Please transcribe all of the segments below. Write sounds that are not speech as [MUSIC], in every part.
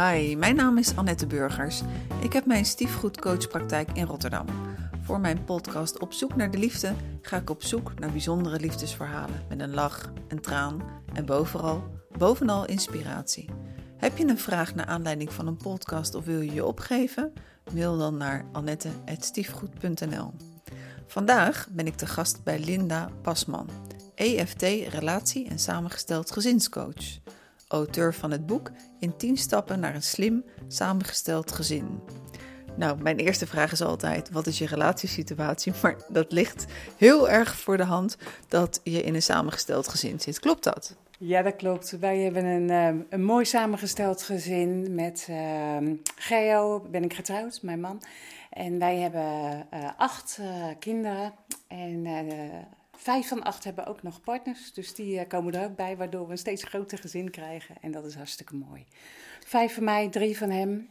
Hi, mijn naam is Annette Burgers. Ik heb mijn stiefgoedcoachpraktijk in Rotterdam. Voor mijn podcast Op zoek naar de liefde ga ik op zoek naar bijzondere liefdesverhalen met een lach, een traan en bovenal, bovenal inspiratie. Heb je een vraag naar aanleiding van een podcast of wil je je opgeven? Mail dan naar annette.stiefgoed.nl Vandaag ben ik te gast bij Linda Pasman, EFT Relatie en Samengesteld Gezinscoach auteur van het boek In 10 stappen naar een slim, samengesteld gezin. Nou, mijn eerste vraag is altijd: wat is je relatiesituatie? Maar dat ligt heel erg voor de hand dat je in een samengesteld gezin zit. Klopt dat? Ja, dat klopt. Wij hebben een, uh, een mooi samengesteld gezin met uh, Geo, ben ik getrouwd, mijn man. En wij hebben uh, acht kinderen. En Vijf van acht hebben ook nog partners, dus die eh, komen er ook bij, waardoor we een steeds groter gezin krijgen. En dat is hartstikke mooi. Vijf van mij, drie van hem,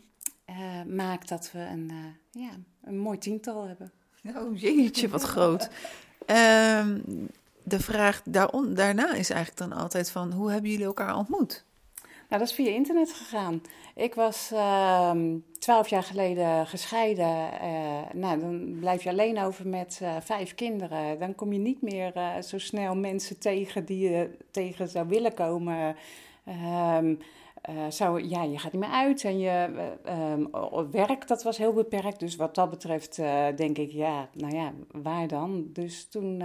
uh, maakt dat we een, uh, ja, een mooi tiental hebben. Oh jeetje, wat groot. Ehm, de vraag daarna is eigenlijk dan altijd van, hoe hebben jullie elkaar ontmoet? Nou, dat is via internet gegaan. Ik was ehm, twaalf jaar geleden gescheiden. Uh, nou, dan blijf je alleen over met uh, vijf kinderen. Dan kom je niet meer uh, zo snel mensen tegen die je tegen zou willen komen. Um, uh, ja, je gaat niet meer uit en je uh, werk, dat was heel beperkt. Dus wat dat betreft uh, denk ik, ja, nou ja, waar dan? Dus toen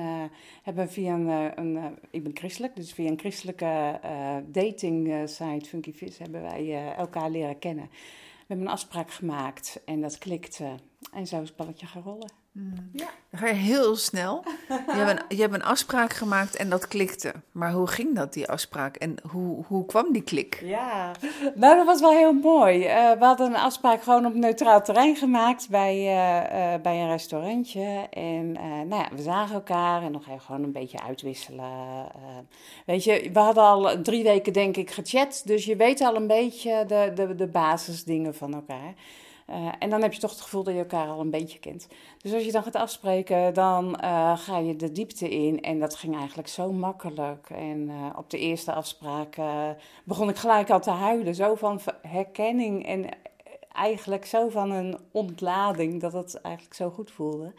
hebben we via een, een ik ben christelijk, dus via een christelijke dating site, Funky Vis, hebben wij elkaar leren kennen. We hebben een afspraak gemaakt en dat klikte. En zo is het balletje gaan rollen. Mm. Ja. Dan ga je heel snel. Je hebt, een, je hebt een afspraak gemaakt en dat klikte. Maar hoe ging dat, die afspraak? En hoe, hoe kwam die klik? Ja, nou dat was wel heel mooi. Uh, we hadden een afspraak gewoon op neutraal terrein gemaakt bij, uh, uh, bij een restaurantje. En nou ja, we zagen elkaar en nog even gewoon een beetje uitwisselen. weet je, we hadden al drie weken denk ik gechat. Dus je weet al een beetje de, de, de basisdingen van elkaar. Uh, en dan heb je toch het gevoel dat je elkaar al een beetje kent. Dus als je dan gaat afspreken, dan uh, ga je de diepte in. En dat ging eigenlijk zo makkelijk. En uh, op de eerste afspraak begon ik gelijk al te huilen. Zo van herkenning en eigenlijk zo van een ontlading dat het eigenlijk zo goed voelde.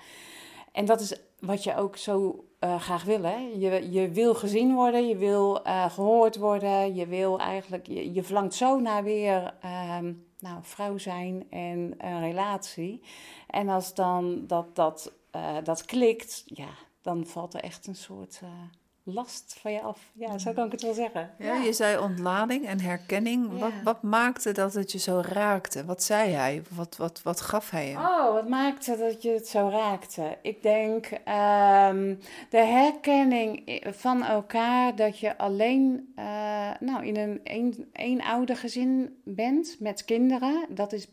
En dat is wat je ook zo graag wil. Hè? Je, je wil gezien worden, je wil gehoord worden, je wil eigenlijk, je, je verlangt zo naar weer ehm, nou, vrouw zijn en een relatie. En als dan dat, dat, uh, dat klikt, ja, dan valt er echt een soort uh, last van je af. Ja, zo kan ik het wel zeggen. Ja, je zei ontlading en herkenning. Wat, wat maakte dat het je zo raakte? Wat zei hij? Wat, wat, wat gaf hij je? Oh, wat maakte dat je het zo raakte? Ik denk um, de herkenning van elkaar dat je alleen uh, nou, in een, een, een oude gezin bent met kinderen. Dat is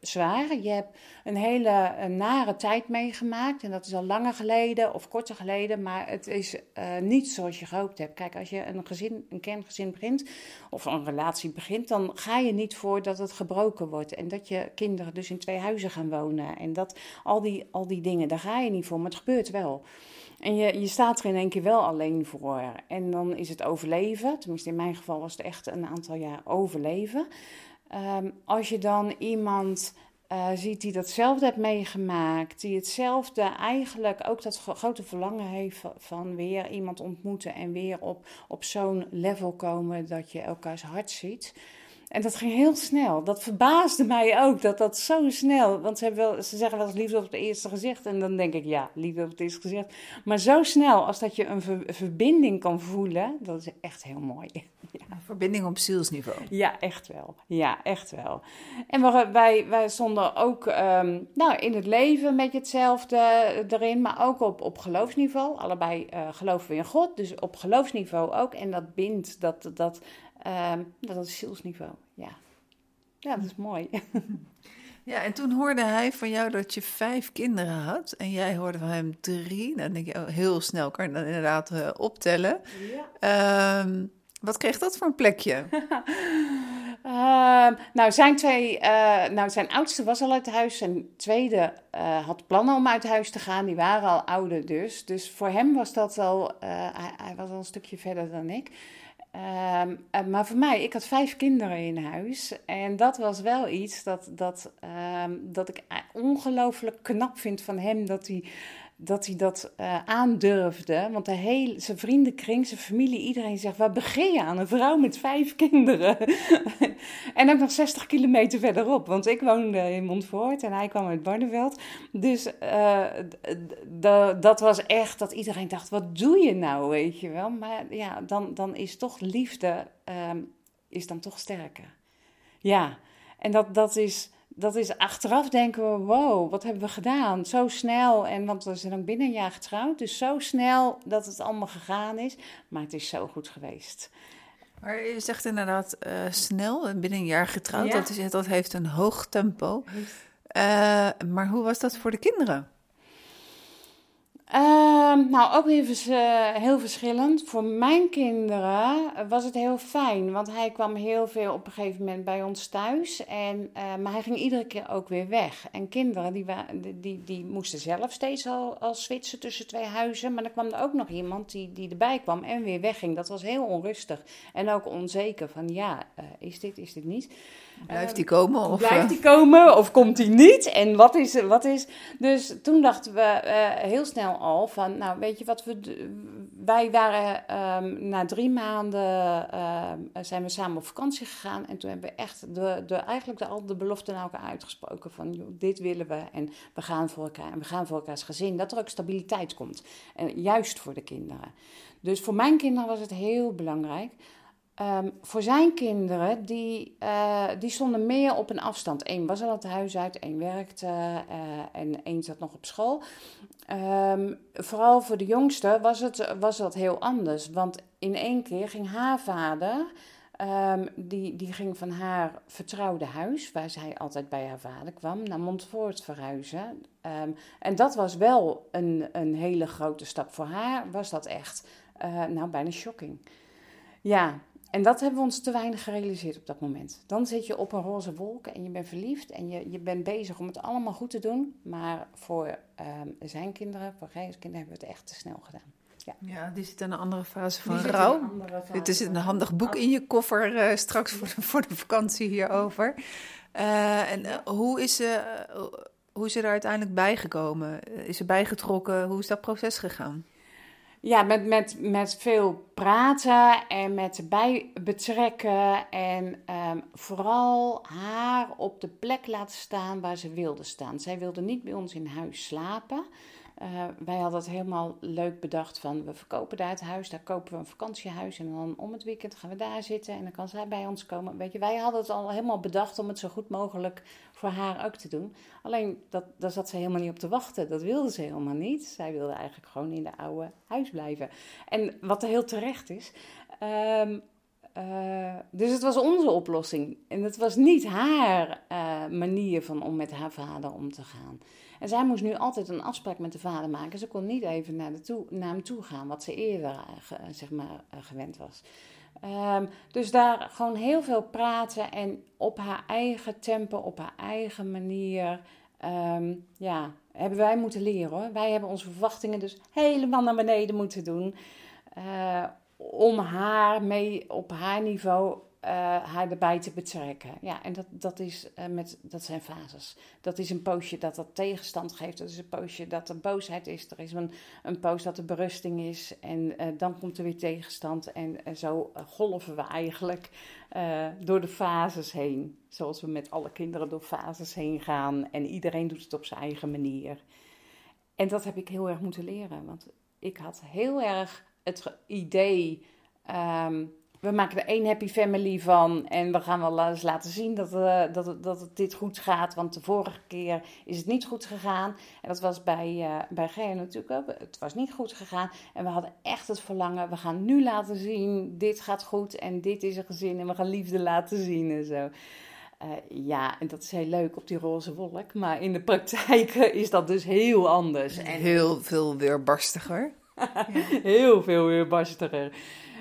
zwaar. Je hebt een hele nare tijd meegemaakt. En dat is al langer geleden of korter geleden. Maar het is uh, niet zoals je gehoopt hebt. Kijk, als je een gezin, een kerngezin begint. Of een relatie begint. Dan ga je niet voor dat het gebroken wordt. En dat je kinderen dus in twee huizen gaan wonen. En dat al die, al die dingen. Daar ga je niet voor. Maar het gebeurt wel. En je, je staat er in één keer wel alleen voor. En dan is het overleven. Tenminste, in mijn geval was het echt een aantal jaar overleven. Um, als je dan iemand uh, ziet die datzelfde heeft meegemaakt, die hetzelfde eigenlijk ook dat grote verlangen heeft van weer iemand ontmoeten en weer op, op zo'n level komen dat je elkaars hart ziet. En dat ging heel snel. Dat verbaasde mij ook, dat dat zo snel... Want ze, hebben wel, ze zeggen wel eens liefde op het eerste gezicht. En dan denk ik, ja, liefde op het eerste gezicht. Maar zo snel als dat je een verbinding kan voelen, dat is echt heel mooi. [LAUGHS] Ja. Verbinding op zielsniveau. Ja, echt wel. Ja, echt wel. En wij, wij stonden ook um, nou, in het leven met hetzelfde erin, maar ook op, op geloofsniveau. Allebei uh, geloven we in God, dus op geloofsniveau ook. En dat bindt, dat, dat, um, dat is zielsniveau. Ja. ja, dat is mooi. [LAUGHS] Ja, en toen hoorde hij van jou dat je vijf kinderen had en jij hoorde van hem drie. Dan denk je, oh, heel snel kan je dan inderdaad uh, optellen. Ja. Um, wat kreeg dat voor een plekje? uh, [LAUGHS] nou, zijn twee, uh, nou, zijn oudste was al uit huis. Zijn tweede uh, had plannen om uit huis te gaan. Die waren al ouder dus. Dus voor hem was dat al, hij, hij, was al een stukje verder dan ik. Ehm, eh, maar voor mij, ik had vijf kinderen in huis. En dat was wel iets dat, dat, ehm, dat ik ongelooflijk knap vind van hem. Dat hij dat hij dat uh, aandurfde. Want de hele, zijn vriendenkring, zijn familie, iedereen zegt: Waar begin je aan? Een vrouw met vijf kinderen. [LAUGHS] en ook nog 60 kilometer verderop. Want ik woonde in Montfort en hij kwam uit Barneveld. Dus uh, dat was echt dat iedereen dacht: Wat doe je nou? Weet je wel. Maar ja, dan, dan is toch liefde uh, is dan toch sterker. Ja, en dat, dat is dat is achteraf denken we, wow, wat hebben we gedaan? Zo snel, en want we zijn ook binnen een jaar getrouwd, dus zo snel dat het allemaal gegaan is. Maar het is zo goed geweest. Maar je zegt inderdaad uh, snel, binnen een jaar getrouwd, dat, is, dat heeft een hoog tempo. Uh, maar hoe was dat voor de kinderen? Uh, nou, ook weer uh, heel verschillend. Voor mijn kinderen was het heel fijn, want hij kwam heel veel op een gegeven moment bij ons thuis. En, uh, maar hij ging iedere keer ook weer weg. En kinderen die, die, die, die moesten zelf steeds al, al switchen tussen twee huizen. Maar dan kwam er ook nog iemand die, die erbij kwam en weer wegging. Dat was heel onrustig en ook onzeker van ja, eh, is dit, is dit niet. Blijft hij komen? Of, blijft hij komen of komt hij niet? En wat is, wat is... Dus toen dachten we heel snel al van, nou weet je wat we... Wij waren um, na drie maanden uh, zijn we samen op vakantie gegaan. En toen hebben we echt de, de, eigenlijk de, al de belofte naar elkaar uitgesproken van joh, dit willen we en we gaan voor elkaar. En we gaan voor elkaars gezin. Dat er ook stabiliteit komt. En juist voor de kinderen. Dus voor mijn kinderen was het heel belangrijk. Um, voor zijn kinderen, die, uh, die stonden meer op een afstand. Eén was al het huis uit, één werkte uh, en één zat nog op school. Um, vooral voor de jongste was, het, was dat heel anders. Want in één keer ging haar vader, um, die, die ging van haar vertrouwde huis, waar zij altijd bij haar vader kwam, naar Montfort verhuizen. en dat was wel een, een hele grote stap. Voor haar was dat echt, uh, nou bijna shocking. Ja, en dat hebben we ons te weinig gerealiseerd op dat moment. Dan zit je op een roze wolk en je bent verliefd en je, je bent bezig om het allemaal goed te doen. Maar voor um, zijn kinderen, voor Gijs kinderen, hebben we het echt te snel gedaan. Ja, ja die zit in een andere fase van die rouw. Dit is een handig boek in je koffer uh, straks voor de, voor de vakantie hierover. Uh, en uh, hoe, is ze, hoe is ze er uiteindelijk bijgekomen? Is ze bijgetrokken? Hoe is dat proces gegaan? Ja, met, met, met veel praten en met bij betrekken. En um, vooral haar op de plek laten staan waar ze wilde staan. Zij wilde niet bij ons in huis slapen. Uh, wij hadden het helemaal leuk bedacht van we verkopen daar het huis, daar kopen we een vakantiehuis en dan om het weekend gaan we daar zitten en dan kan zij bij ons komen. Weet je, wij hadden het al helemaal bedacht om het zo goed mogelijk voor haar ook te doen. Alleen dat, daar zat ze helemaal niet op te wachten, dat wilde ze helemaal niet. Zij wilde eigenlijk gewoon in de oude huis blijven. En wat heel terecht is. Um, uh, dus het was onze oplossing. En het was niet haar uh, manier van om met haar vader om te gaan. En zij moest nu altijd een afspraak met de vader maken. Ze kon niet even naar, toe, naar hem toe gaan, wat ze eerder uh, zeg maar, gewend was. Um, dus daar gewoon heel veel praten en op haar eigen tempo, op haar eigen manier. Um, ja, hebben wij moeten leren hoor. Wij hebben onze verwachtingen dus helemaal naar beneden moeten doen. Om haar mee op haar niveau uh, haar erbij te betrekken. Ja, en dat, dat, is, uh, met, dat zijn fases. Dat is een poosje dat dat tegenstand geeft. Dat is een poosje dat er boosheid is. Er is een, een poos dat er berusting is. En uh, dan komt er weer tegenstand. En zo golven we eigenlijk door de fases heen. Zoals we met alle kinderen door fases heen gaan. En iedereen doet het op zijn eigen manier. En dat heb ik heel erg moeten leren. Want ik had heel erg het idee. Um, we maken er één happy family van. En we gaan wel eens laten zien dat, uh, dat, het, dat het dit goed gaat. Want de vorige keer is het niet goed gegaan. En dat was bij, uh, bij natuurlijk ook. Het was niet goed gegaan. En we hadden echt het verlangen. We gaan nu laten zien. Dit gaat goed. En dit is een gezin. En we gaan liefde laten zien en zo. Uh, ja, en dat is heel leuk op die roze wolk. Maar in de praktijk [LAUGHS] is dat dus heel anders. En heel veel weerbarstiger. [LAUGHS] Heel veel weerbarstiger.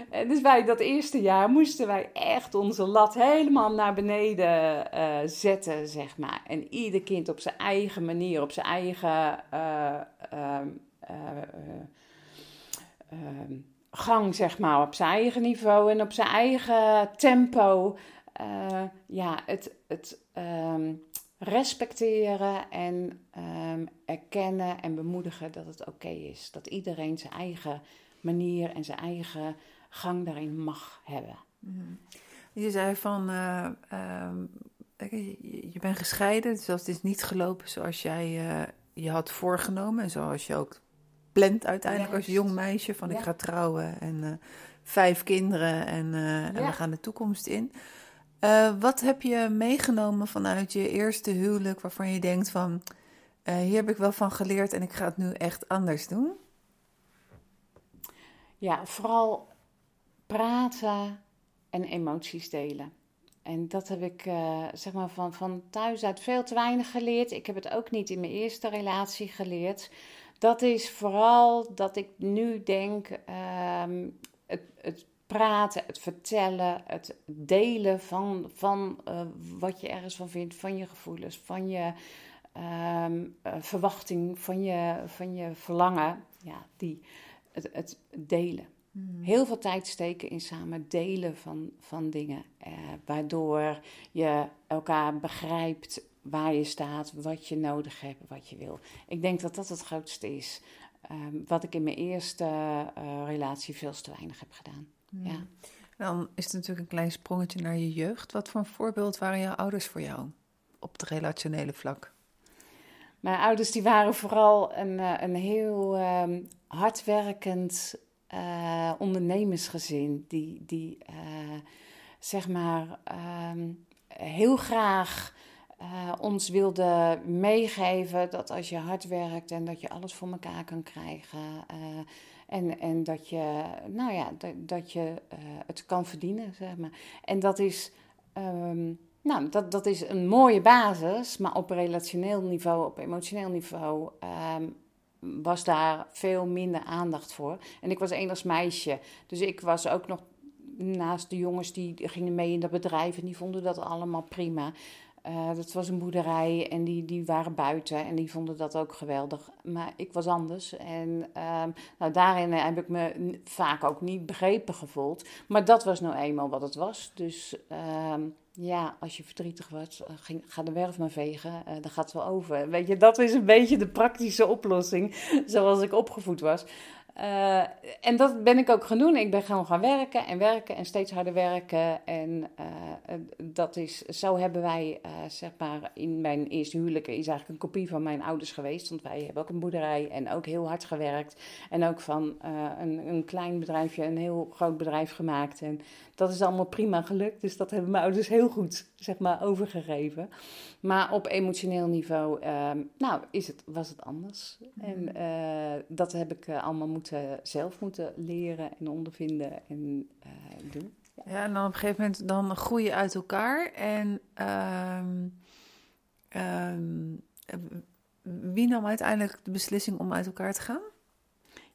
En dus wij dat eerste jaar moesten wij echt onze lat helemaal naar beneden uh, zetten, zeg maar. En ieder kind op zijn eigen manier, op zijn eigen uh, uh, gang, zeg maar, op zijn eigen niveau en op zijn eigen tempo. Ja, het, het ehm, respecteren en um, erkennen en bemoedigen dat het oké is. Dat iedereen zijn eigen manier en zijn eigen gang daarin mag hebben. Mm. Je zei van, uh, je bent gescheiden, dus dat is niet gelopen zoals jij uh, je had voorgenomen. En zoals je ook plant uiteindelijk als jong meisje van ik ga trouwen en vijf kinderen en, en we gaan de toekomst in. Wat heb je meegenomen vanuit je eerste huwelijk waarvan je denkt van, hier heb ik wel van geleerd en ik ga het nu echt anders doen? Ja, vooral praten en emoties delen. En dat heb ik uh, zeg maar van, van thuis uit veel te weinig geleerd. Ik heb het ook niet in mijn eerste relatie geleerd. Dat is vooral dat ik nu denk, um, het, het praten, het vertellen, het delen van, van uh, wat je ergens van vindt, van je gevoelens, van je um, uh, verwachting, van je, van je verlangen. Ja, die, het, het delen. Hmm. Heel veel tijd steken in samen delen van, van dingen. Eh, waardoor je elkaar begrijpt waar je staat, wat je nodig hebt, wat je wil. Ik denk dat dat het grootste is. Ehm, wat ik in mijn eerste uh, relatie veel te weinig heb gedaan. Ja. Dan is het natuurlijk een klein sprongetje naar je jeugd. Wat voor een voorbeeld waren jouw ouders voor jou op het relationele vlak? Mijn ouders die waren vooral een, eh, een heel um, hardwerkend uh, ondernemersgezin. Die, die uh, zeg maar um, heel graag uh, ons wilde meegeven dat als je hard werkt en dat je alles voor elkaar kan krijgen. En, en dat je, nou ja, dat, dat je het kan verdienen, zeg maar. En dat is. Um, nou, dat, dat is een mooie basis, maar op relationeel niveau, op emotioneel niveau, um, was daar veel minder aandacht voor. En ik was als meisje, dus ik was ook nog naast de jongens die gingen mee in dat bedrijf en die vonden dat allemaal prima. Uh, dat was een boerderij en die, die waren buiten en die vonden dat ook geweldig. Maar ik was anders en uh, nou, daarin heb ik me vaak ook niet begrepen gevoeld. Maar dat was nou eenmaal wat het was. Dus uh, ja, als je verdrietig wordt, eh, ging, ga de werf maar vegen, uh, dan gaat het wel over. Weet je, dat is een beetje de praktische oplossing, zoals ik opgevoed was. Uh, en dat ben ik ook gaan doen. Ik ben gewoon gaan werken en werken en steeds harder werken. En uh, dat is, zo hebben wij, uh, zeg maar, in mijn eerste huwelijk is eigenlijk een kopie van mijn ouders geweest. Want wij hebben ook een boerderij en ook heel hard gewerkt. En ook van een, een klein bedrijfje een heel groot bedrijf gemaakt. En dat is allemaal prima gelukt. Dus dat hebben mijn ouders heel goed, zeg maar, overgegeven. Maar op emotioneel niveau, ehm, nou, is het, was het anders. En mm. dat heb ik allemaal moeten zelf moeten leren en ondervinden en uh, doen. Ja. ja. en dan op een gegeven moment dan groeien uit elkaar. En um, um, wie nam uiteindelijk de beslissing om uit elkaar te gaan?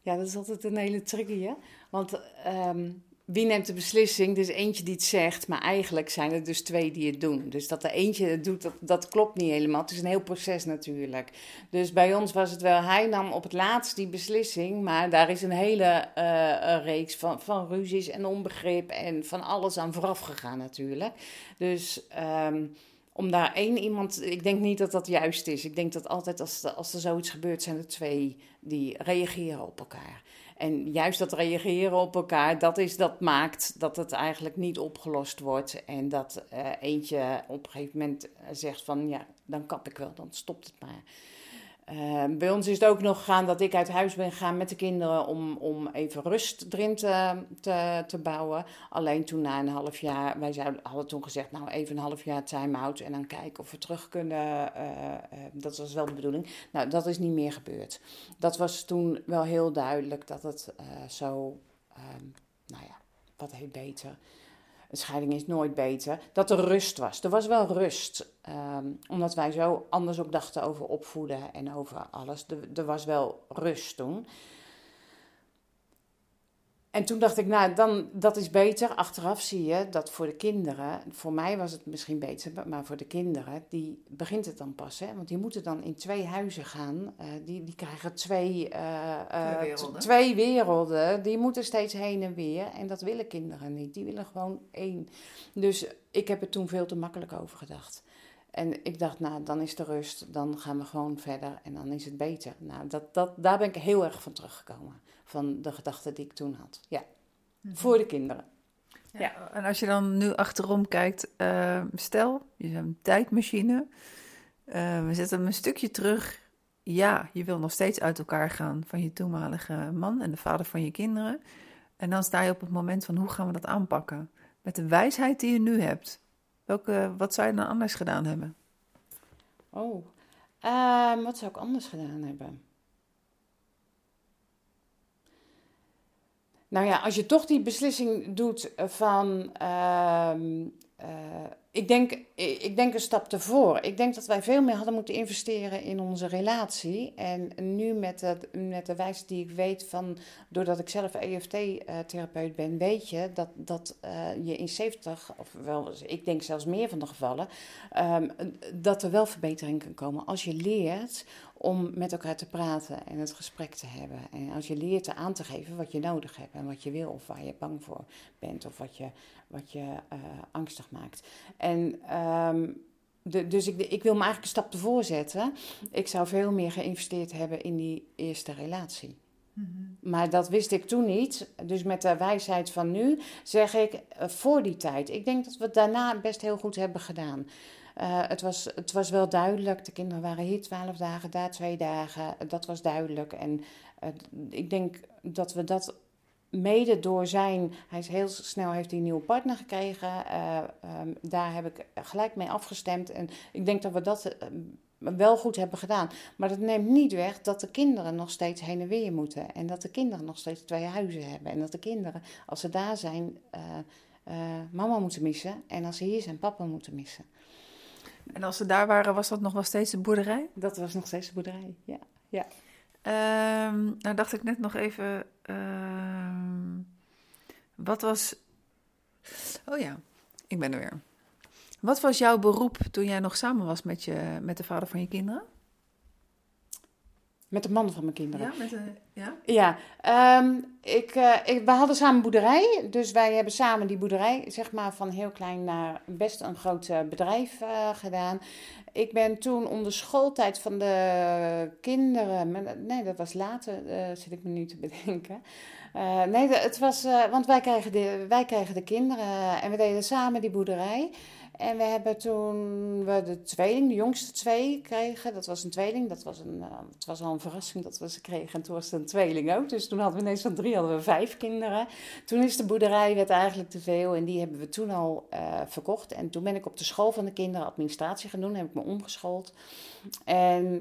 Ja, dat is altijd een hele tricky, hè? Want um, wie neemt de beslissing? Dus eentje die het zegt, maar eigenlijk zijn er dus twee die het doen. Dus dat er eentje het doet, dat, dat klopt niet helemaal. Het is een heel proces natuurlijk. Dus bij ons was het wel, hij nam op het laatst die beslissing, maar daar is een hele uh, reeks van, van ruzies en onbegrip en van alles aan vooraf gegaan natuurlijk. Dus... Um, om daar één iemand. Ik denk niet dat dat juist is. Ik denk dat altijd als, als er zoiets gebeurt, zijn er twee die reageren op elkaar. En juist dat reageren op elkaar, dat, is, dat maakt dat het eigenlijk niet opgelost wordt. En dat uh, eentje op een gegeven moment zegt van ja, dan kap ik wel, dan stopt het maar. Uh, bij ons is het ook nog gegaan dat ik uit huis ben gegaan met de kinderen om, om even rust erin te, te, te bouwen. Alleen toen na een half jaar, wij zouden, hadden toen gezegd, nou even een half jaar time-out en dan kijken of we terug kunnen. Uh, uh, dat was wel de bedoeling. Nou, dat is niet meer gebeurd. Dat was toen wel heel duidelijk dat het zo, ehm, nou ja, wat heet beter een scheiding is nooit beter, dat er rust was. Er was wel rust, ehm, omdat wij zo anders ook dachten over opvoeden en over alles. Er was wel rust toen. En toen dacht ik, nou, dan, dat is beter. Achteraf zie je dat voor de kinderen, voor mij was het misschien beter, maar voor de kinderen, die begint het dan pas. Hè? Want die moeten dan in twee huizen gaan. Uh, die, die krijgen twee, uh, twee, werelden. twee werelden. Die moeten steeds heen en weer. En dat willen kinderen niet. Die willen gewoon één. Dus ik heb er toen veel te makkelijk over gedacht. En ik dacht, nou, dan is de rust, dan gaan we gewoon verder en dan is het beter. Nou, dat, dat, daar ben ik heel erg van teruggekomen van de gedachten die ik toen had. Ja, mhm. voor de kinderen. Ja. En als je dan nu achterom kijkt, uh, stel, je hebt een tijdmachine, uh, we zetten hem een stukje terug. Ja, je wil nog steeds uit elkaar gaan van je toenmalige man en de vader van je kinderen. En dan sta je op het moment van hoe gaan we dat aanpakken? Met de wijsheid die je nu hebt, wat zou je dan anders gedaan hebben? Oh, uh, wat zou ik anders gedaan hebben? Nou ja, als je toch die beslissing doet van. Uh, uh, ik, denk, ik denk een stap ervoor. Ik denk dat wij veel meer hadden moeten investeren in onze relatie. En nu met de, met de wijze die ik weet van. Doordat ik zelf EFT-therapeut ben, weet je dat, dat uh, je in 70, of wel, ik denk zelfs meer van de gevallen. Um, dat er wel verbetering kan komen als je leert om met elkaar te praten en het gesprek te hebben. En als je leert aan te geven wat je nodig hebt en wat je wil of waar je bang voor bent of wat je, wat je uh, angstig maakt. En um, de, dus ik, ik wil me eigenlijk een stap ervoor zetten. Ik zou veel meer geïnvesteerd hebben in die eerste relatie. Mm-hmm. Maar dat wist ik toen niet. Dus met de wijsheid van nu zeg ik uh, voor die tijd. Ik denk dat we het daarna best heel goed hebben gedaan. Uh, het, was, het was wel duidelijk. De kinderen waren hier twaalf dagen, daar twee dagen. Dat was duidelijk. En uh, ik denk dat we dat mede door zijn. Hij is heel snel heeft hij een nieuwe partner gekregen. Uh, um, daar heb ik gelijk mee afgestemd. En ik denk dat we dat wel goed hebben gedaan. Maar dat neemt niet weg dat de kinderen nog steeds heen en weer moeten. En dat de kinderen nog steeds twee huizen hebben. En dat de kinderen, als ze daar zijn, mama moeten missen. En als ze hier zijn, papa moeten missen. En als ze daar waren, was dat nog wel steeds de boerderij? Dat was nog steeds de boerderij, ja. ja. Um, nou dacht ik net nog even, uh, wat was... Oh ja, ik ben er weer. Wat was jouw beroep toen jij nog samen was met, je, met de vader van je kinderen? Met de man van mijn kinderen. Ja, met de, ja? Ja, um, ik, uh, ik, we hadden samen een boerderij. Dus wij hebben samen die boerderij, zeg maar, van heel klein naar best een groot uh, bedrijf uh, gedaan. Ik ben toen onder schooltijd van de kinderen, nee, dat was later, zit ik me nu te bedenken. nee, het was, want wij kregen, de, wij kregen de kinderen en we deden samen die boerderij. En we hebben toen we de tweeling, de jongste twee, kregen. Dat was een tweeling. Dat was, een, uh, het was al een verrassing dat we ze kregen. En toen was het een tweeling ook. Dus toen hadden we ineens van drie hadden we vijf kinderen. Toen is de boerderij werd eigenlijk te veel. En die hebben we toen al uh, verkocht. En toen ben ik op de school van de kinderen administratie gaan doen. Heb ik me omgeschoold. En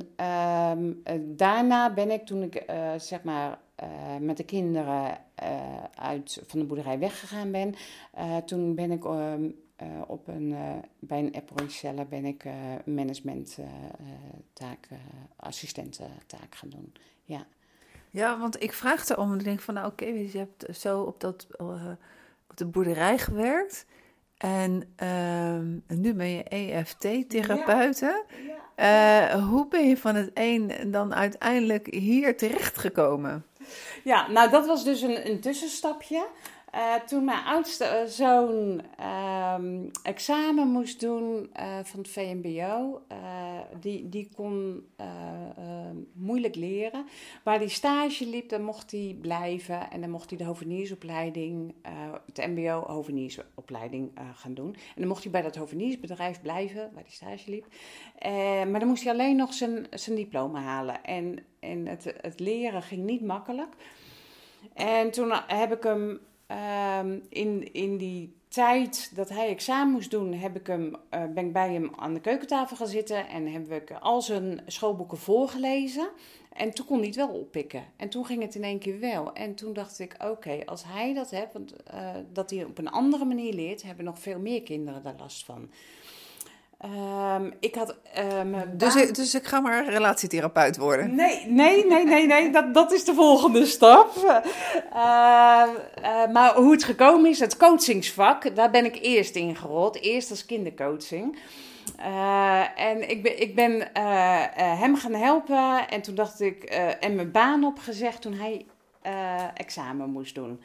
um, daarna ben ik toen ik zeg maar met de kinderen uit van de boerderij weggegaan ben. toen ben ik ehm, uh, op een, uh, bij een Apple ben ik uh, management taak, assistententaak gaan doen. Ja. ja, want ik vraag erom. Ik denk van, nou oké, okay, je hebt zo op, dat, op de boerderij gewerkt. En, ehm, nu ben je EFT-therapeute. Ja. Ja. hoe ben je van het een dan uiteindelijk hier terechtgekomen? Ja, nou dat was dus een, een tussenstapje. Uh, toen mijn oudste zoon uh, examen moest doen uh, van het VMBO, die, die kon moeilijk leren. Waar hij stage liep, dan mocht hij blijven en dan mocht hij de hoveniersopleiding, het MBO hoveniersopleiding gaan doen. En dan mocht hij bij dat hoveniersbedrijf blijven, waar hij stage liep. maar dan moest hij alleen nog zijn, zijn diploma halen. En, en het, het leren ging niet makkelijk. En toen heb ik hem Um, in, in die tijd dat hij examen moest doen, heb ik hem, uh, ben ik bij hem aan de keukentafel gaan zitten en heb ik al zijn schoolboeken voorgelezen. En toen kon hij het wel oppikken. En toen ging het in één keer wel. En toen dacht ik, oké, als hij dat heeft, want, uh, dat hij op een andere manier leert, hebben nog veel meer kinderen daar last van. Ehm, ik had. Uh, dus, ik, dus ik ga maar relatietherapeut worden? Nee, nee, nee, nee, nee. Dat, dat is de volgende stap. Uh, maar hoe het gekomen is, het coachingsvak, daar ben ik eerst in gerold. Eerst als kindercoaching. en ik ben, ik ben hem gaan helpen. En toen dacht ik. en mijn baan opgezegd toen hij examen moest doen.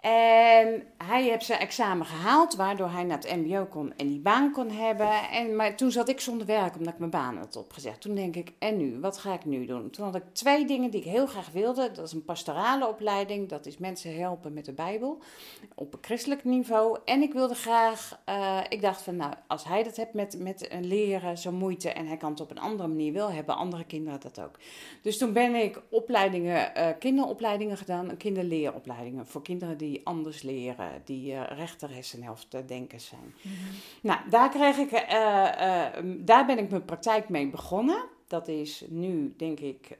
En hij heeft zijn examen gehaald, waardoor hij naar het MBO kon en die baan kon hebben. En, maar toen zat ik zonder werk, omdat ik mijn baan had opgezegd. Toen denk ik, en nu? Wat ga ik nu doen? Toen had ik twee dingen die ik heel graag wilde. Dat is een pastorale opleiding, dat is mensen helpen met de Bijbel op een christelijk niveau. En ik wilde graag, uh, ik dacht van, nou, als hij dat heeft met, met leren, zo moeite, en hij kan het op een andere manier wel hebben, andere kinderen dat ook. Dus toen ben ik opleidingen, uh, kinderopleidingen gedaan, kinderleeropleidingen voor kinderen die anders leren, die uh, rechter hersenhelft denkers zijn. Mhm. Nou, daar, kreeg ik, uh, daar ben ik mijn praktijk mee begonnen. Dat is nu, denk ik,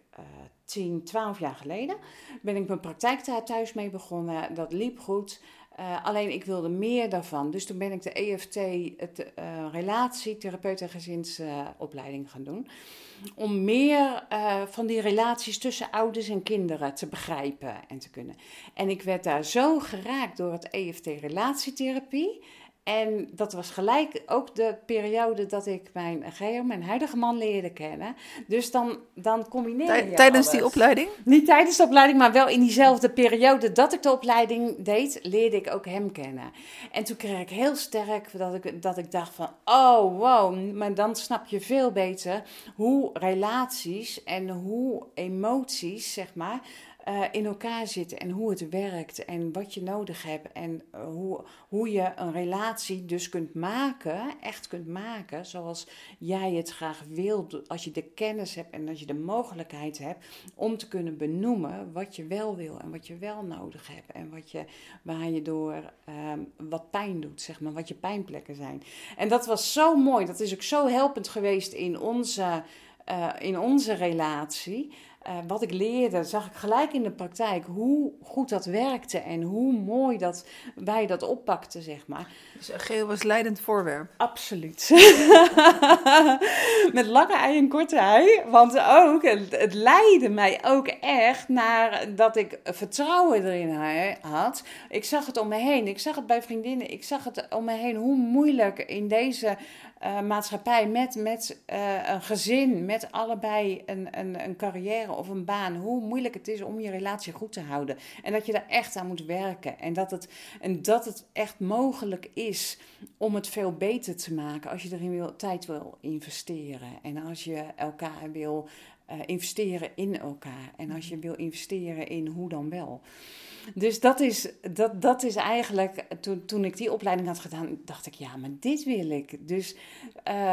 10, 12 jaar geleden. Ben ik mijn praktijk daar thuis mee begonnen. Dat liep goed. Uh, alleen ik wilde meer daarvan. Dus toen ben ik de EFT, het uh, relatietherapeut en gezinsopleiding gaan doen. Om meer uh, van die relaties tussen ouders en kinderen te begrijpen en te kunnen. En ik werd daar zo geraakt door het EFT relatietherapie. En dat was gelijk ook de periode dat ik mijn Geo, mijn huidige man, leerde kennen. Dus dan, dan combineer je Tijdens die opleiding? Niet tijdens de opleiding, maar wel in diezelfde periode dat ik de opleiding deed, leerde ik ook hem kennen. En toen kreeg ik heel sterk dat ik, dat ik dacht van, oh wow, maar dan snap je veel beter hoe relaties en hoe emoties, zeg maar, uh, in elkaar zitten en hoe het werkt en wat je nodig hebt en uh, hoe, hoe je een relatie dus kunt maken, echt kunt maken zoals jij het graag wilt, als je de kennis hebt en als je de mogelijkheid hebt om te kunnen benoemen wat je wel wil en wat je wel nodig hebt en wat je, waar je door um, wat pijn doet, zeg maar, wat je pijnplekken zijn. En dat was zo mooi, dat is ook zo helpend geweest in onze, uh, in onze relatie. Uh, wat ik leerde, zag ik gelijk in de praktijk hoe goed dat werkte en hoe mooi dat wij dat oppakten, zeg maar. Dus geel was leidend voorwerp? Absoluut. [LAUGHS] Met lange ei en korte ei. Want ook, het, het leidde mij ook echt naar dat ik vertrouwen erin had. Ik zag het om me heen. Ik zag het bij vriendinnen. Ik zag het om me heen hoe moeilijk in deze uh, maatschappij met, met uh, een gezin, met allebei een, een, een carrière of een baan, hoe moeilijk het is om je relatie goed te houden. En dat je daar echt aan moet werken. En dat het, en dat het echt mogelijk is om het veel beter te maken als je erin wil, tijd wil investeren. En als je elkaar wil uh, investeren in elkaar. En als je wil investeren in hoe dan wel. Dus dat is, dat, dat is eigenlijk, toen, toen ik die opleiding had gedaan, dacht ik, ja, maar dit wil ik. Dus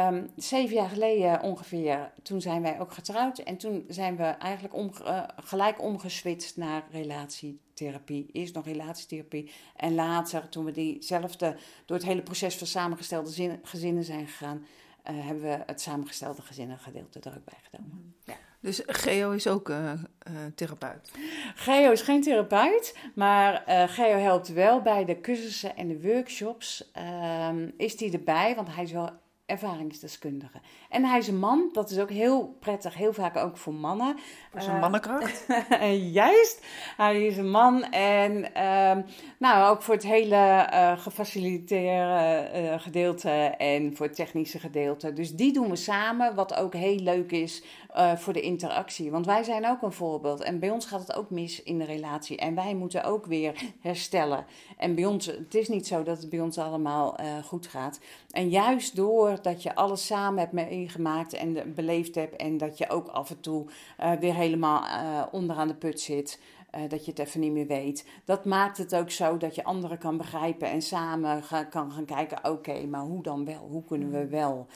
um, zeven jaar geleden ongeveer, toen zijn wij ook getrouwd. En toen zijn we eigenlijk om, uh, gelijk omgeswitcht naar relatietherapie. Eerst nog relatietherapie. En later, toen we diezelfde, door het hele proces van samengestelde zin, gezinnen zijn gegaan, uh, hebben we het samengestelde gezinnengedeelte er ook bij genomen. Ja. Dus Geo is ook uh, uh, therapeut? Geo is geen therapeut, maar uh, Geo helpt wel bij de cursussen en de workshops. Ehm, is hij erbij, want hij is wel ervaringsdeskundige. En hij is een man, dat is ook heel prettig, heel vaak ook voor mannen. Voor zijn uh, mannenkracht. [LAUGHS] Juist, hij is een man en uh, nou, ook voor het hele gefaciliteerde gedeelte en voor het technische gedeelte. Dus die doen we samen, wat ook heel leuk is voor de interactie. Want wij zijn ook een voorbeeld en bij ons gaat het ook mis in de relatie. En wij moeten ook weer herstellen. En bij ons, het is niet zo dat het bij ons allemaal goed gaat. En juist door dat je alles samen hebt meegemaakt en beleefd hebt. En dat je ook af en toe uh, weer helemaal onderaan de put zit. Dat je het even niet meer weet. Dat maakt het ook zo dat je anderen kan begrijpen en samen kan gaan kijken: oké, maar hoe dan wel? Hoe kunnen we wel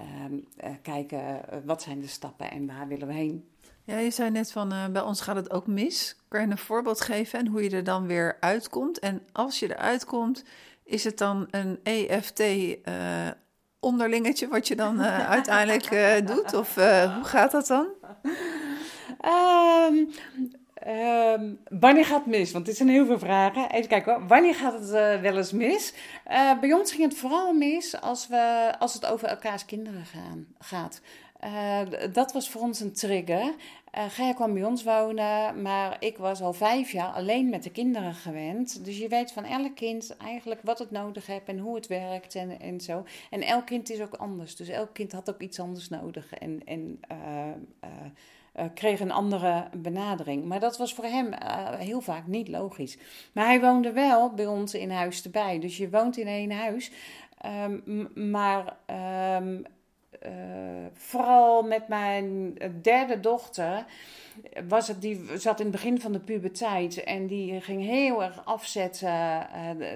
ehm, kijken wat zijn de stappen en waar willen we heen? Ja, je zei net van bij ons gaat het ook mis. Kan je een voorbeeld geven en hoe je er dan weer uitkomt? En als je eruit komt, is het dan een EFT onderlingetje wat je dan uh, [LAUGHS] uiteindelijk doet? Of hoe gaat dat dan? Um, ehm, wanneer gaat het mis? Want dit zijn heel veel vragen. Even kijken hoor. Wanneer gaat het uh, wel eens mis? Uh, bij ons ging het vooral mis als, we, als het over elkaars kinderen gaat. Uh, dat was voor ons een trigger. Uh, Gaia kwam bij ons wonen, maar ik was al vijf jaar alleen met de kinderen gewend. Dus je weet van elk kind eigenlijk wat het nodig heeft en hoe het werkt en, en zo. En elk kind is ook anders. Dus elk kind had ook iets anders nodig en, en uh, kreeg een andere benadering. Maar dat was voor hem heel vaak niet logisch. Maar hij woonde wel bij ons in huis erbij. Dus je woont in één huis. Um, maar um, uh, vooral met mijn derde dochter was het, die zat in het begin van de puberteit en die ging heel erg afzetten. Uh,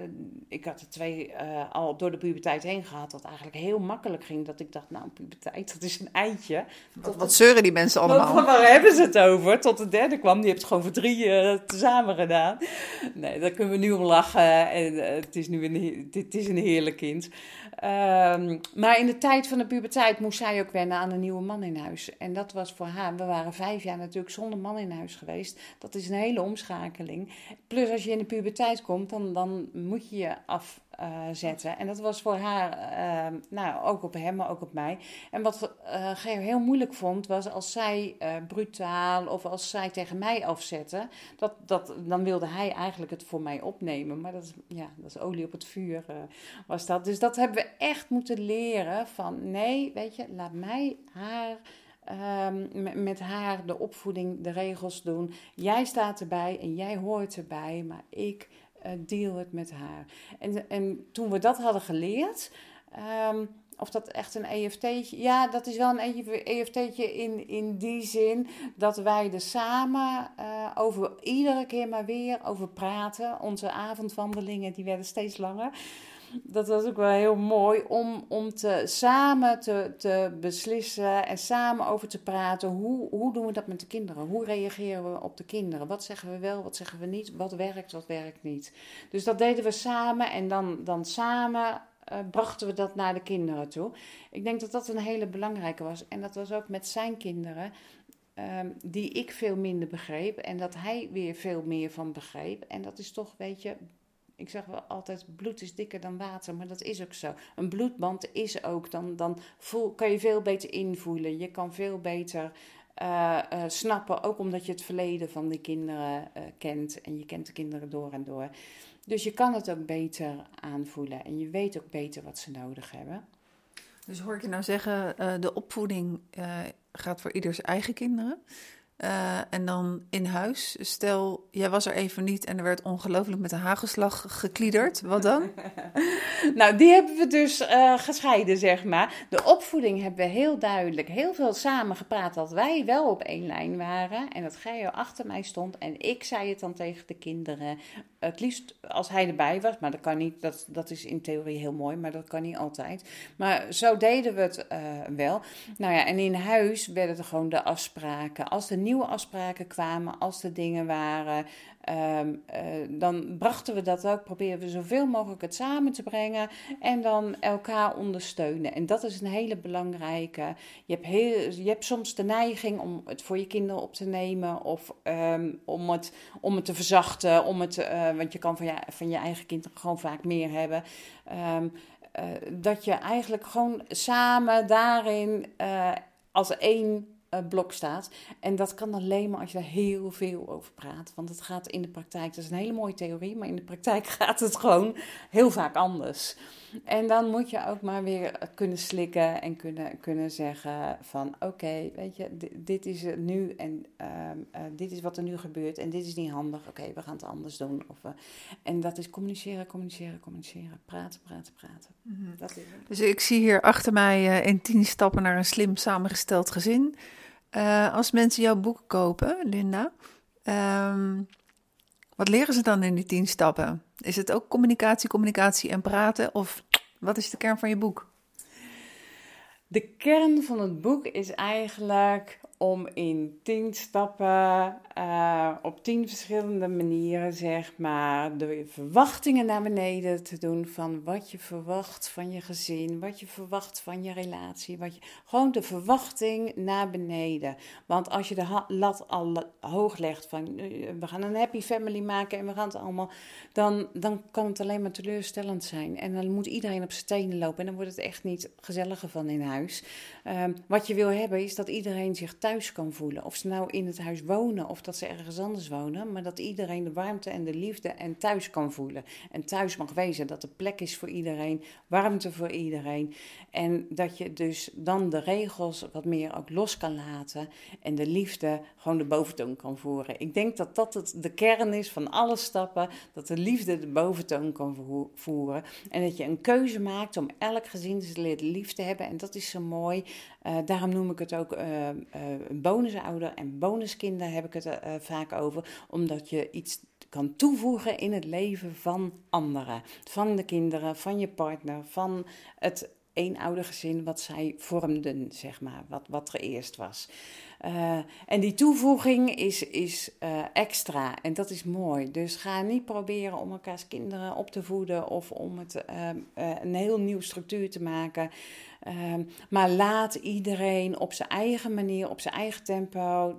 ik had er twee uh, al door de puberteit heen gehad, dat eigenlijk heel makkelijk ging. Dat ik dacht, nou, puberteit, dat is een eitje. Wat, wat zeuren die mensen allemaal? Wat, waar hebben ze het over? Tot de derde kwam, die heeft het gewoon voor drie uh, tezamen gedaan. Nee, daar kunnen we nu om lachen. En, het is nu een, het is een heerlijk kind. Um, maar in de tijd van de puberteit moest zij ook wennen aan een nieuwe man in huis. En dat was voor haar, we waren vijf jaar natuurlijk zonder man in huis geweest. Dat is een hele omschakeling. Plus als je in de puberteit komt, dan, dan moet je je afzetten. Uh, en dat was voor haar, uh, nou ook op hem, maar ook op mij. En wat uh, heel moeilijk vond, was als zij uh, brutaal of als zij tegen mij afzette, dat, dat, dan wilde hij eigenlijk het voor mij opnemen. Maar dat is, ja, dat is olie op het vuur was dat. Dus dat hebben we echt moeten leren van nee, weet je, laat mij haar um, met haar de opvoeding, de regels doen. Jij staat erbij en jij hoort erbij, maar ik deal het met haar. En, en toen we dat hadden geleerd. Um, of dat echt een EFT'tje... Ja, dat is wel een EFT'tje in, in die zin dat wij er samen uh, over iedere keer maar weer over praten. Onze avondwandelingen die werden steeds langer dat was ook wel heel mooi om, om te, samen te, te beslissen en samen over te praten. Hoe, hoe doen we dat met de kinderen? Hoe reageren we op de kinderen? Wat zeggen we wel, wat zeggen we niet? Wat werkt, wat werkt niet? Dus dat deden we samen en dan, dan samen uh, brachten we dat naar de kinderen toe. Ik denk dat dat een hele belangrijke was. En dat was ook met zijn kinderen. Um, die ik veel minder begreep en dat hij weer veel meer van begreep. En dat is toch, weet je, ik zeg wel altijd, bloed is dikker dan water, maar dat is ook zo. Een bloedband is ook, dan, dan voel, kan je veel beter invoelen. Je kan veel beter uh, uh, snappen, ook omdat je het verleden van die kinderen uh, kent. En je kent de kinderen door en door. Dus je kan het ook beter aanvoelen en je weet ook beter wat ze nodig hebben. Dus hoor ik je nou zeggen, de opvoeding gaat voor ieders eigen kinderen. Uh, en dan in huis, stel jij was er even niet en er werd ongelooflijk met een hagelslag gekliederd, wat dan? [LAUGHS] nou, die hebben we dus uh, gescheiden, zeg maar. De opvoeding hebben we heel duidelijk, heel veel samen gepraat dat wij wel op één lijn waren en dat Geo achter mij stond en ik zei het dan tegen de kinderen. Het liefst als hij erbij was, maar dat kan niet, dat, dat is in theorie heel mooi, maar dat kan niet altijd. Maar zo deden we het uh, wel. Nou ja, en in huis werden er gewoon de afspraken. Als nieuwe afspraken kwamen, als er dingen waren, um, uh, dan brachten we dat ook, probeerden we zoveel mogelijk het samen te brengen en dan elkaar ondersteunen. En dat is een hele belangrijke. Je hebt, heel, je hebt soms de neiging om het voor je kinderen op te nemen of um, om, het, om het te verzachten, om het, uh, want je kan van je, van je eigen kinderen gewoon vaak meer hebben. Um, uh, dat je eigenlijk gewoon samen daarin als één blok staat. En dat kan alleen maar als je er heel veel over praat. Want het gaat in de praktijk, dat is een hele mooie theorie, maar in de praktijk [LAUGHS] gaat het gewoon heel vaak anders. En dan moet je ook maar weer kunnen slikken en kunnen, kunnen zeggen van oké, okay, weet je, dit, dit, is het nu en um, uh, dit is wat er nu gebeurt en dit is niet handig. Oké, okay, we gaan het anders doen. Of, uh, en dat is communiceren, communiceren, communiceren. Praten, praten, praten. Mm -hmm. dat is dus ik zie hier achter mij uh, in tien stappen naar een slim samengesteld gezin. Uh, als mensen jouw boek kopen, Linda, um, wat leren ze dan in die tien stappen? Is het ook communicatie, communicatie en praten? Of wat is de kern van je boek? De kern van het boek is eigenlijk om in tien stappen, uh, op tien verschillende manieren, zeg maar, de verwachtingen naar beneden te doen van wat je verwacht van je gezin, wat je verwacht van je relatie, wat je, gewoon de verwachting naar beneden. Want als je de lat al hoog legt van eh, we gaan een happy family maken en we gaan het allemaal, dan, dan kan het alleen maar teleurstellend zijn. En dan moet iedereen op zijn tenen lopen en dan wordt het echt niet gezelliger van in huis. Ehm, wat je wil hebben is dat iedereen zich thuis kan voelen. Of ze nou in het huis wonen of dat ze ergens anders wonen. Maar dat iedereen de warmte en de liefde en thuis kan voelen. En thuis mag wezen. Dat er plek is voor iedereen. Warmte voor iedereen. En dat je dus dan de regels wat meer ook los kan laten. En de liefde gewoon de boventoon kan voeren. Ik denk dat dat het, de kern is van alle stappen. Dat de liefde de boventoon kan voeren. En dat je een keuze maakt om elk gezin te leren lief te hebben. En dat is zo mooi. Uh, daarom noem ik het ook uh, uh, bonusouder en bonuskinder heb ik het vaak over. Omdat je iets kan toevoegen in het leven van anderen. Van de kinderen, van je partner, van het eenoudergezin wat zij vormden, zeg maar, wat, wat er eerst was. Uh, en die toevoeging is, is uh, extra en dat is mooi. Dus ga niet proberen om elkaars kinderen op te voeden of om het uh, een heel nieuw structuur te maken. Ehm, maar laat iedereen op zijn eigen manier, op zijn eigen tempo.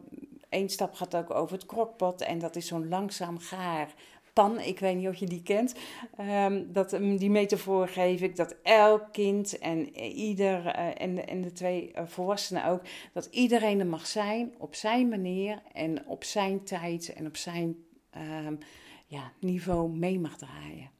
Eén stap gaat ook over het krokpot en dat is zo'n langzaam gaar pan. Ik weet niet of je die kent. Um, dat, die metafoor geef ik dat elk kind en ieder, uh, en, de, twee uh, volwassenen ook, dat iedereen er mag zijn op zijn manier en op zijn tijd en op zijn um, ja, niveau mee mag draaien.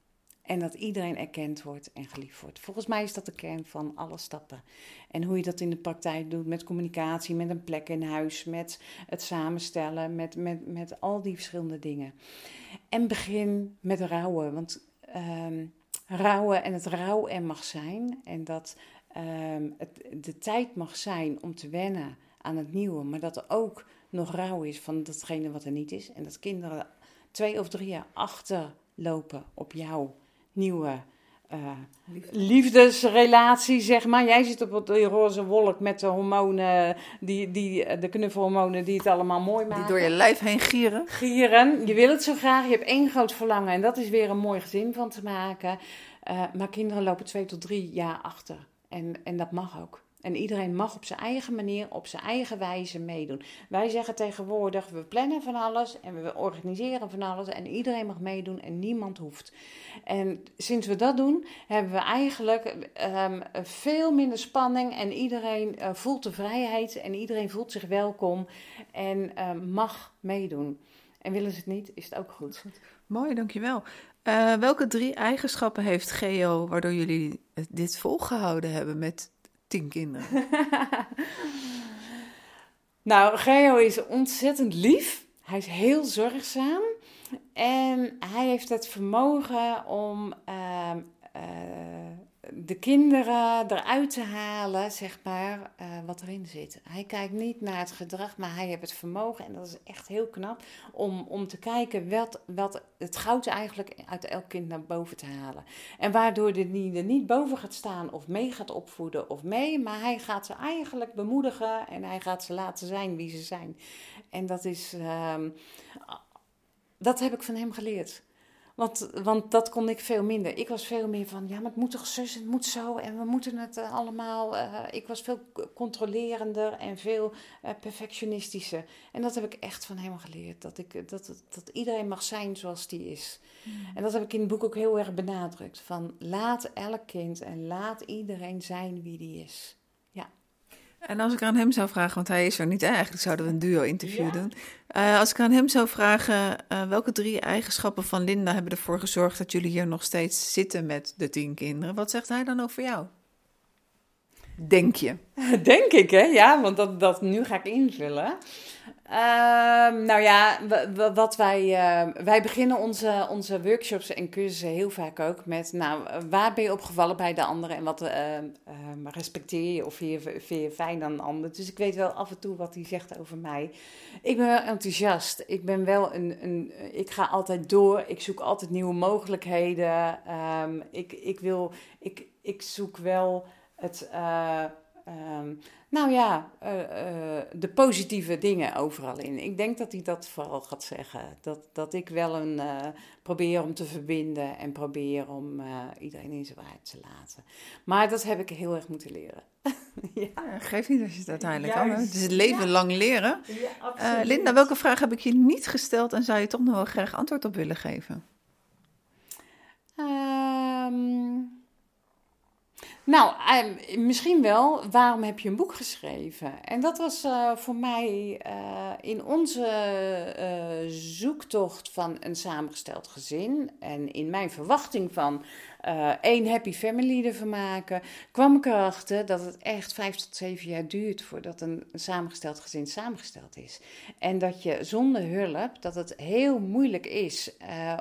En dat iedereen erkend wordt en geliefd wordt. Volgens mij is dat de kern van alle stappen. En hoe je dat in de praktijk doet met communicatie, met een plek in huis, met het samenstellen, met, met, met al die verschillende dingen. En begin met rouwen. Want um, rouwen en het rouw er mag zijn. En dat um, het de tijd mag zijn om te wennen aan het nieuwe. Maar dat er ook nog rouw is van datgene wat er niet is. En dat kinderen twee of drie jaar achterlopen op jou nieuwe uh, liefdesrelatie, zeg maar. Jij zit op die roze wolk met de hormonen, die, die, de knuffelhormonen die het allemaal mooi maken. Die door je lijf heen gieren. Gieren. Je wil het zo graag. Je hebt één groot verlangen en dat is weer een mooi gezin van te maken. Uh, maar kinderen lopen twee tot drie jaar achter. En, en dat mag ook. En iedereen mag op zijn eigen manier, op zijn eigen wijze meedoen. Wij zeggen tegenwoordig, we plannen van alles en we organiseren van alles en iedereen mag meedoen en niemand hoeft. En sinds we dat doen, hebben we eigenlijk um, veel minder spanning en iedereen uh, voelt de vrijheid en iedereen voelt zich welkom en uh, mag meedoen. En willen ze het niet, is het ook goed. Mooi, dankjewel. Uh, welke drie eigenschappen heeft Geo waardoor jullie dit volgehouden hebben met tien kinderen. [LAUGHS] nou, Geo is ontzettend lief. Hij is heel zorgzaam. En hij heeft het vermogen om uh, uh, de kinderen eruit te halen, zeg maar, uh, wat erin zit. Hij kijkt niet naar het gedrag, maar hij heeft het vermogen, en dat is echt heel knap, om, om te kijken wat, wat het goud eigenlijk uit elk kind naar boven te halen. En waardoor niet, er niet boven gaat staan of mee gaat opvoeden of mee, maar hij gaat ze eigenlijk bemoedigen en hij gaat ze laten zijn wie ze zijn. En dat is, uh, dat heb ik van hem geleerd. Want, want dat kon ik veel minder. Ik was veel meer van, ja, maar het moet toch zus, het moet zo en we moeten het uh, allemaal. Uh, ik was veel controlerender en veel uh, perfectionistischer. En dat heb ik echt van hem geleerd. Dat, ik, dat, dat iedereen mag zijn zoals die is. Mm. En dat heb ik in het boek ook heel erg benadrukt. Van laat elk kind en laat iedereen zijn wie die is. En als ik aan hem zou vragen, want hij is er niet, eigenlijk zouden we een duo-interview doen. Uh, als ik aan hem zou vragen, uh, welke drie eigenschappen van Linda hebben ervoor gezorgd dat jullie hier nog steeds zitten met de tien kinderen? Wat zegt hij dan over jou? Denk je? [LAUGHS] Denk ik, hè? Ja, want dat, dat nu ga ik invullen. Uh, nou ja, wat wij, uh, wij beginnen onze, onze workshops en cursussen heel vaak ook met, nou, waar ben je opgevallen bij de anderen en wat uh, respecteer je of vind je, fijn aan de ander. Dus ik weet wel af en toe wat hij zegt over mij. Ik ben wel enthousiast. Ik ben wel een, een ik ga altijd door. Ik zoek altijd nieuwe mogelijkheden. Ik, ik wil, ik, ik zoek wel het ehm, nou ja, eh, eh, de positieve dingen overal in. Ik denk dat hij dat vooral gaat zeggen. Dat, dat ik wel een uh, probeer om te verbinden en probeer om iedereen in zijn waarheid te laten. Maar dat heb ik heel erg moeten leren. [LAUGHS] ja. ja. geef niet als je het uiteindelijk kan. Het is het leven lang leren. Ja, Linda, welke vraag heb ik je niet gesteld en zou je toch nog wel graag antwoord op willen geven? Um, nou, ehm, misschien wel, waarom heb je een boek geschreven? En dat was uh, voor mij uh, in onze uh, zoektocht van een samengesteld gezin en in mijn verwachting van één happy family ervan maken, kwam ik erachter dat het echt vijf tot zeven jaar duurt voordat een, een samengesteld gezin samengesteld is. En dat je zonder hulp, dat het heel moeilijk is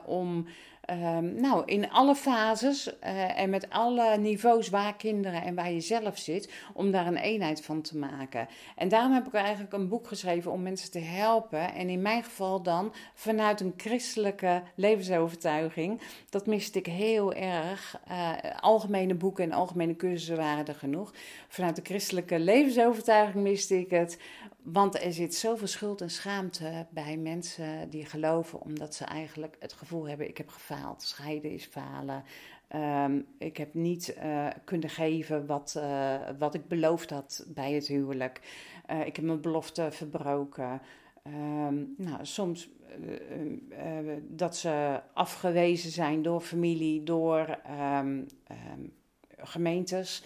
om Um, nou, in alle fases uh, en met alle niveaus waar kinderen en waar je zelf zit, om daar een eenheid van te maken. En daarom heb ik eigenlijk een boek geschreven om mensen te helpen. En in mijn geval dan vanuit een christelijke levensovertuiging. Dat miste ik heel erg. Uh, algemene boeken en algemene cursussen waren er genoeg. Vanuit de christelijke levensovertuiging miste ik het want er zit zoveel schuld en schaamte bij mensen die geloven, omdat ze eigenlijk het gevoel hebben: ik heb gefaald, scheiden is falen. Ehm, ik heb niet uh, kunnen geven wat, uh, wat ik beloofd had bij het huwelijk. Uh, ik heb mijn belofte verbroken. Um, nou, soms dat ze afgewezen zijn door familie, door um, gemeentes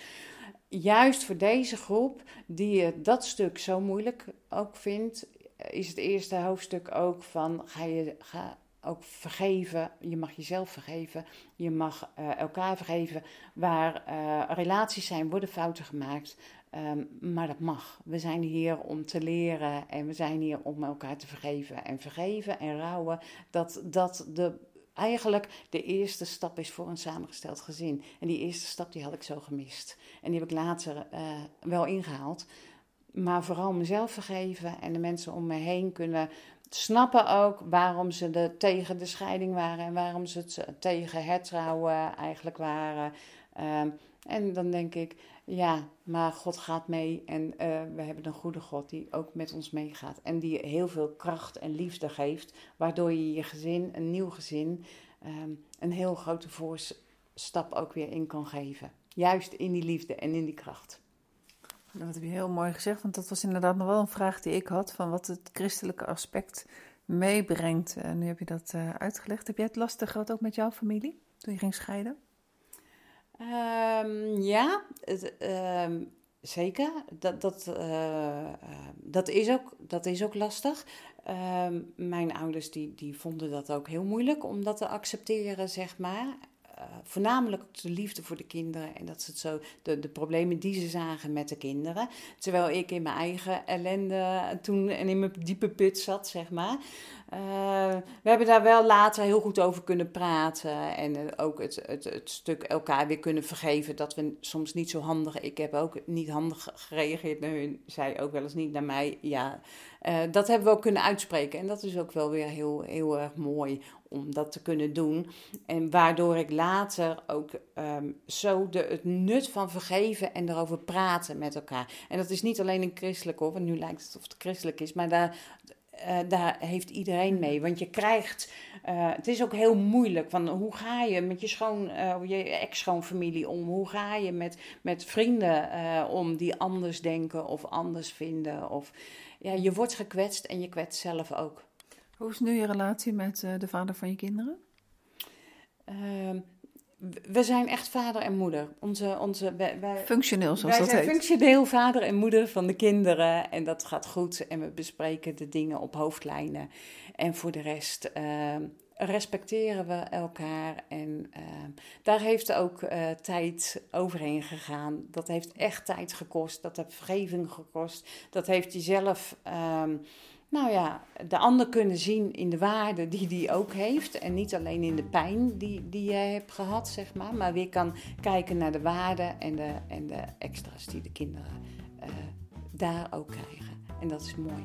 juist voor deze groep, die dat stuk zo moeilijk ook vindt, is het eerste hoofdstuk ook van ga je ga ook vergeven. Je mag jezelf vergeven. Je mag uh, elkaar vergeven. Waar uh, relaties zijn, worden fouten gemaakt. Um, maar dat mag. We zijn hier om te leren en we zijn hier om elkaar te vergeven. En vergeven en rouwen, dat dat de eigenlijk de eerste stap is voor een samengesteld gezin. En die eerste stap die had ik zo gemist. En die heb ik later uh, wel ingehaald. Maar vooral mezelf vergeven en de mensen om me heen kunnen snappen ook waarom ze de, tegen de scheiding waren en waarom ze het tegen het trouwen eigenlijk waren. Uh, en dan denk ik, ja, maar God gaat mee en uh, we hebben een goede God die ook met ons meegaat. En die heel veel kracht en liefde geeft, waardoor je je gezin, een nieuw gezin, um, een heel grote voorstap ook weer in kan geven. Juist in die liefde en in die kracht. Dat heb je heel mooi gezegd, want dat was inderdaad nog wel een vraag die ik had: van wat het christelijke aspect meebrengt. En nu heb je dat uh, uitgelegd. Heb jij het lastig gehad ook met jouw familie toen je ging scheiden? Um, ja, um, zeker. Dat, dat, uh, dat, is ook, dat is ook lastig. Um, mijn ouders die, die vonden dat ook heel moeilijk om dat te accepteren, zeg maar. Uh, voornamelijk de liefde voor de kinderen en dat ze het zo, de, de problemen die ze zagen met de kinderen. Terwijl ik in mijn eigen ellende toen en in mijn diepe put zat, zeg maar. Uh, we hebben daar wel later heel goed over kunnen praten. En uh, ook het, het, stuk elkaar weer kunnen vergeven. Dat we soms niet zo handig. Ik heb ook niet handig gereageerd naar hun. Zij ook wel eens niet naar mij. Ja, dat hebben we ook kunnen uitspreken. En dat is ook wel weer heel, heel erg mooi om dat te kunnen doen. En waardoor ik later ook um, zo de, het nut van vergeven en erover praten met elkaar. En dat is niet alleen een christelijk hoor, want nu lijkt het of het christelijk is. Maar daar uh, daar heeft iedereen mee. Want je krijgt, uh, het is ook heel moeilijk. Van hoe ga je met je, schoon, uh, je ex-schoonfamilie om? Hoe ga je met, met vrienden om die anders denken of anders vinden? Of, ja, je wordt gekwetst en je kwetst zelf ook. Hoe is nu je relatie met de vader van je kinderen? Ehm, we zijn echt vader en moeder. Onze, onze, wij, functioneel, zoals wij dat zijn heet. functioneel vader en moeder van de kinderen. En dat gaat goed. En we bespreken de dingen op hoofdlijnen. En voor de rest uh, respecteren we elkaar. En uh, daar heeft ook uh, tijd overheen gegaan. Dat heeft echt tijd gekost. Dat heeft vergeving gekost. Dat heeft jezelf... Ehm, nou ja, de ander kunnen zien in de waarde die die ook heeft. En niet alleen in de pijn die, die je hebt gehad, zeg maar. Maar weer kan kijken naar de waarde en de, en de extra's die de kinderen uh, daar ook krijgen. En dat is mooi.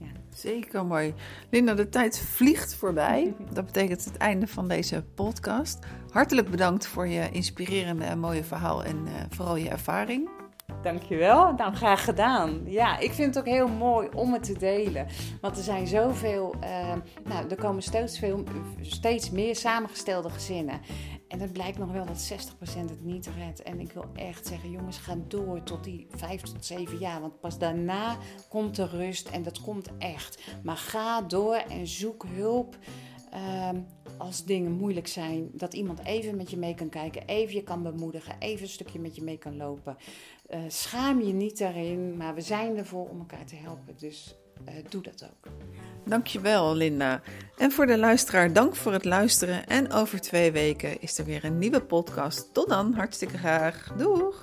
Ja. Zeker mooi. Linda, de tijd vliegt voorbij. [LAUGHS] Dat betekent het einde van deze podcast. Hartelijk bedankt voor je inspirerende en mooie verhaal en uh, vooral je ervaring. Dankjewel. Nou, graag gedaan. Ja, ik vind het ook heel mooi om het te delen. Want er zijn zoveel, uh, nou, er komen steeds, veel, steeds meer samengestelde gezinnen. En het blijkt nog wel dat 60% het niet redt. En ik wil echt zeggen, jongens, ga door tot die 5 tot 7 jaar. Want pas daarna komt de rust en dat komt echt. Maar ga door en zoek hulp. Ehm, als dingen moeilijk zijn, dat iemand even met je mee kan kijken, even je kan bemoedigen, even een stukje met je mee kan lopen. Uh, schaam je niet daarin, maar we zijn ervoor om elkaar te helpen. Dus uh, doe dat ook. Dankjewel, Linda. En voor de luisteraar, dank voor het luisteren. En over twee weken is er weer een nieuwe podcast. Tot dan, hartstikke graag. Doeg!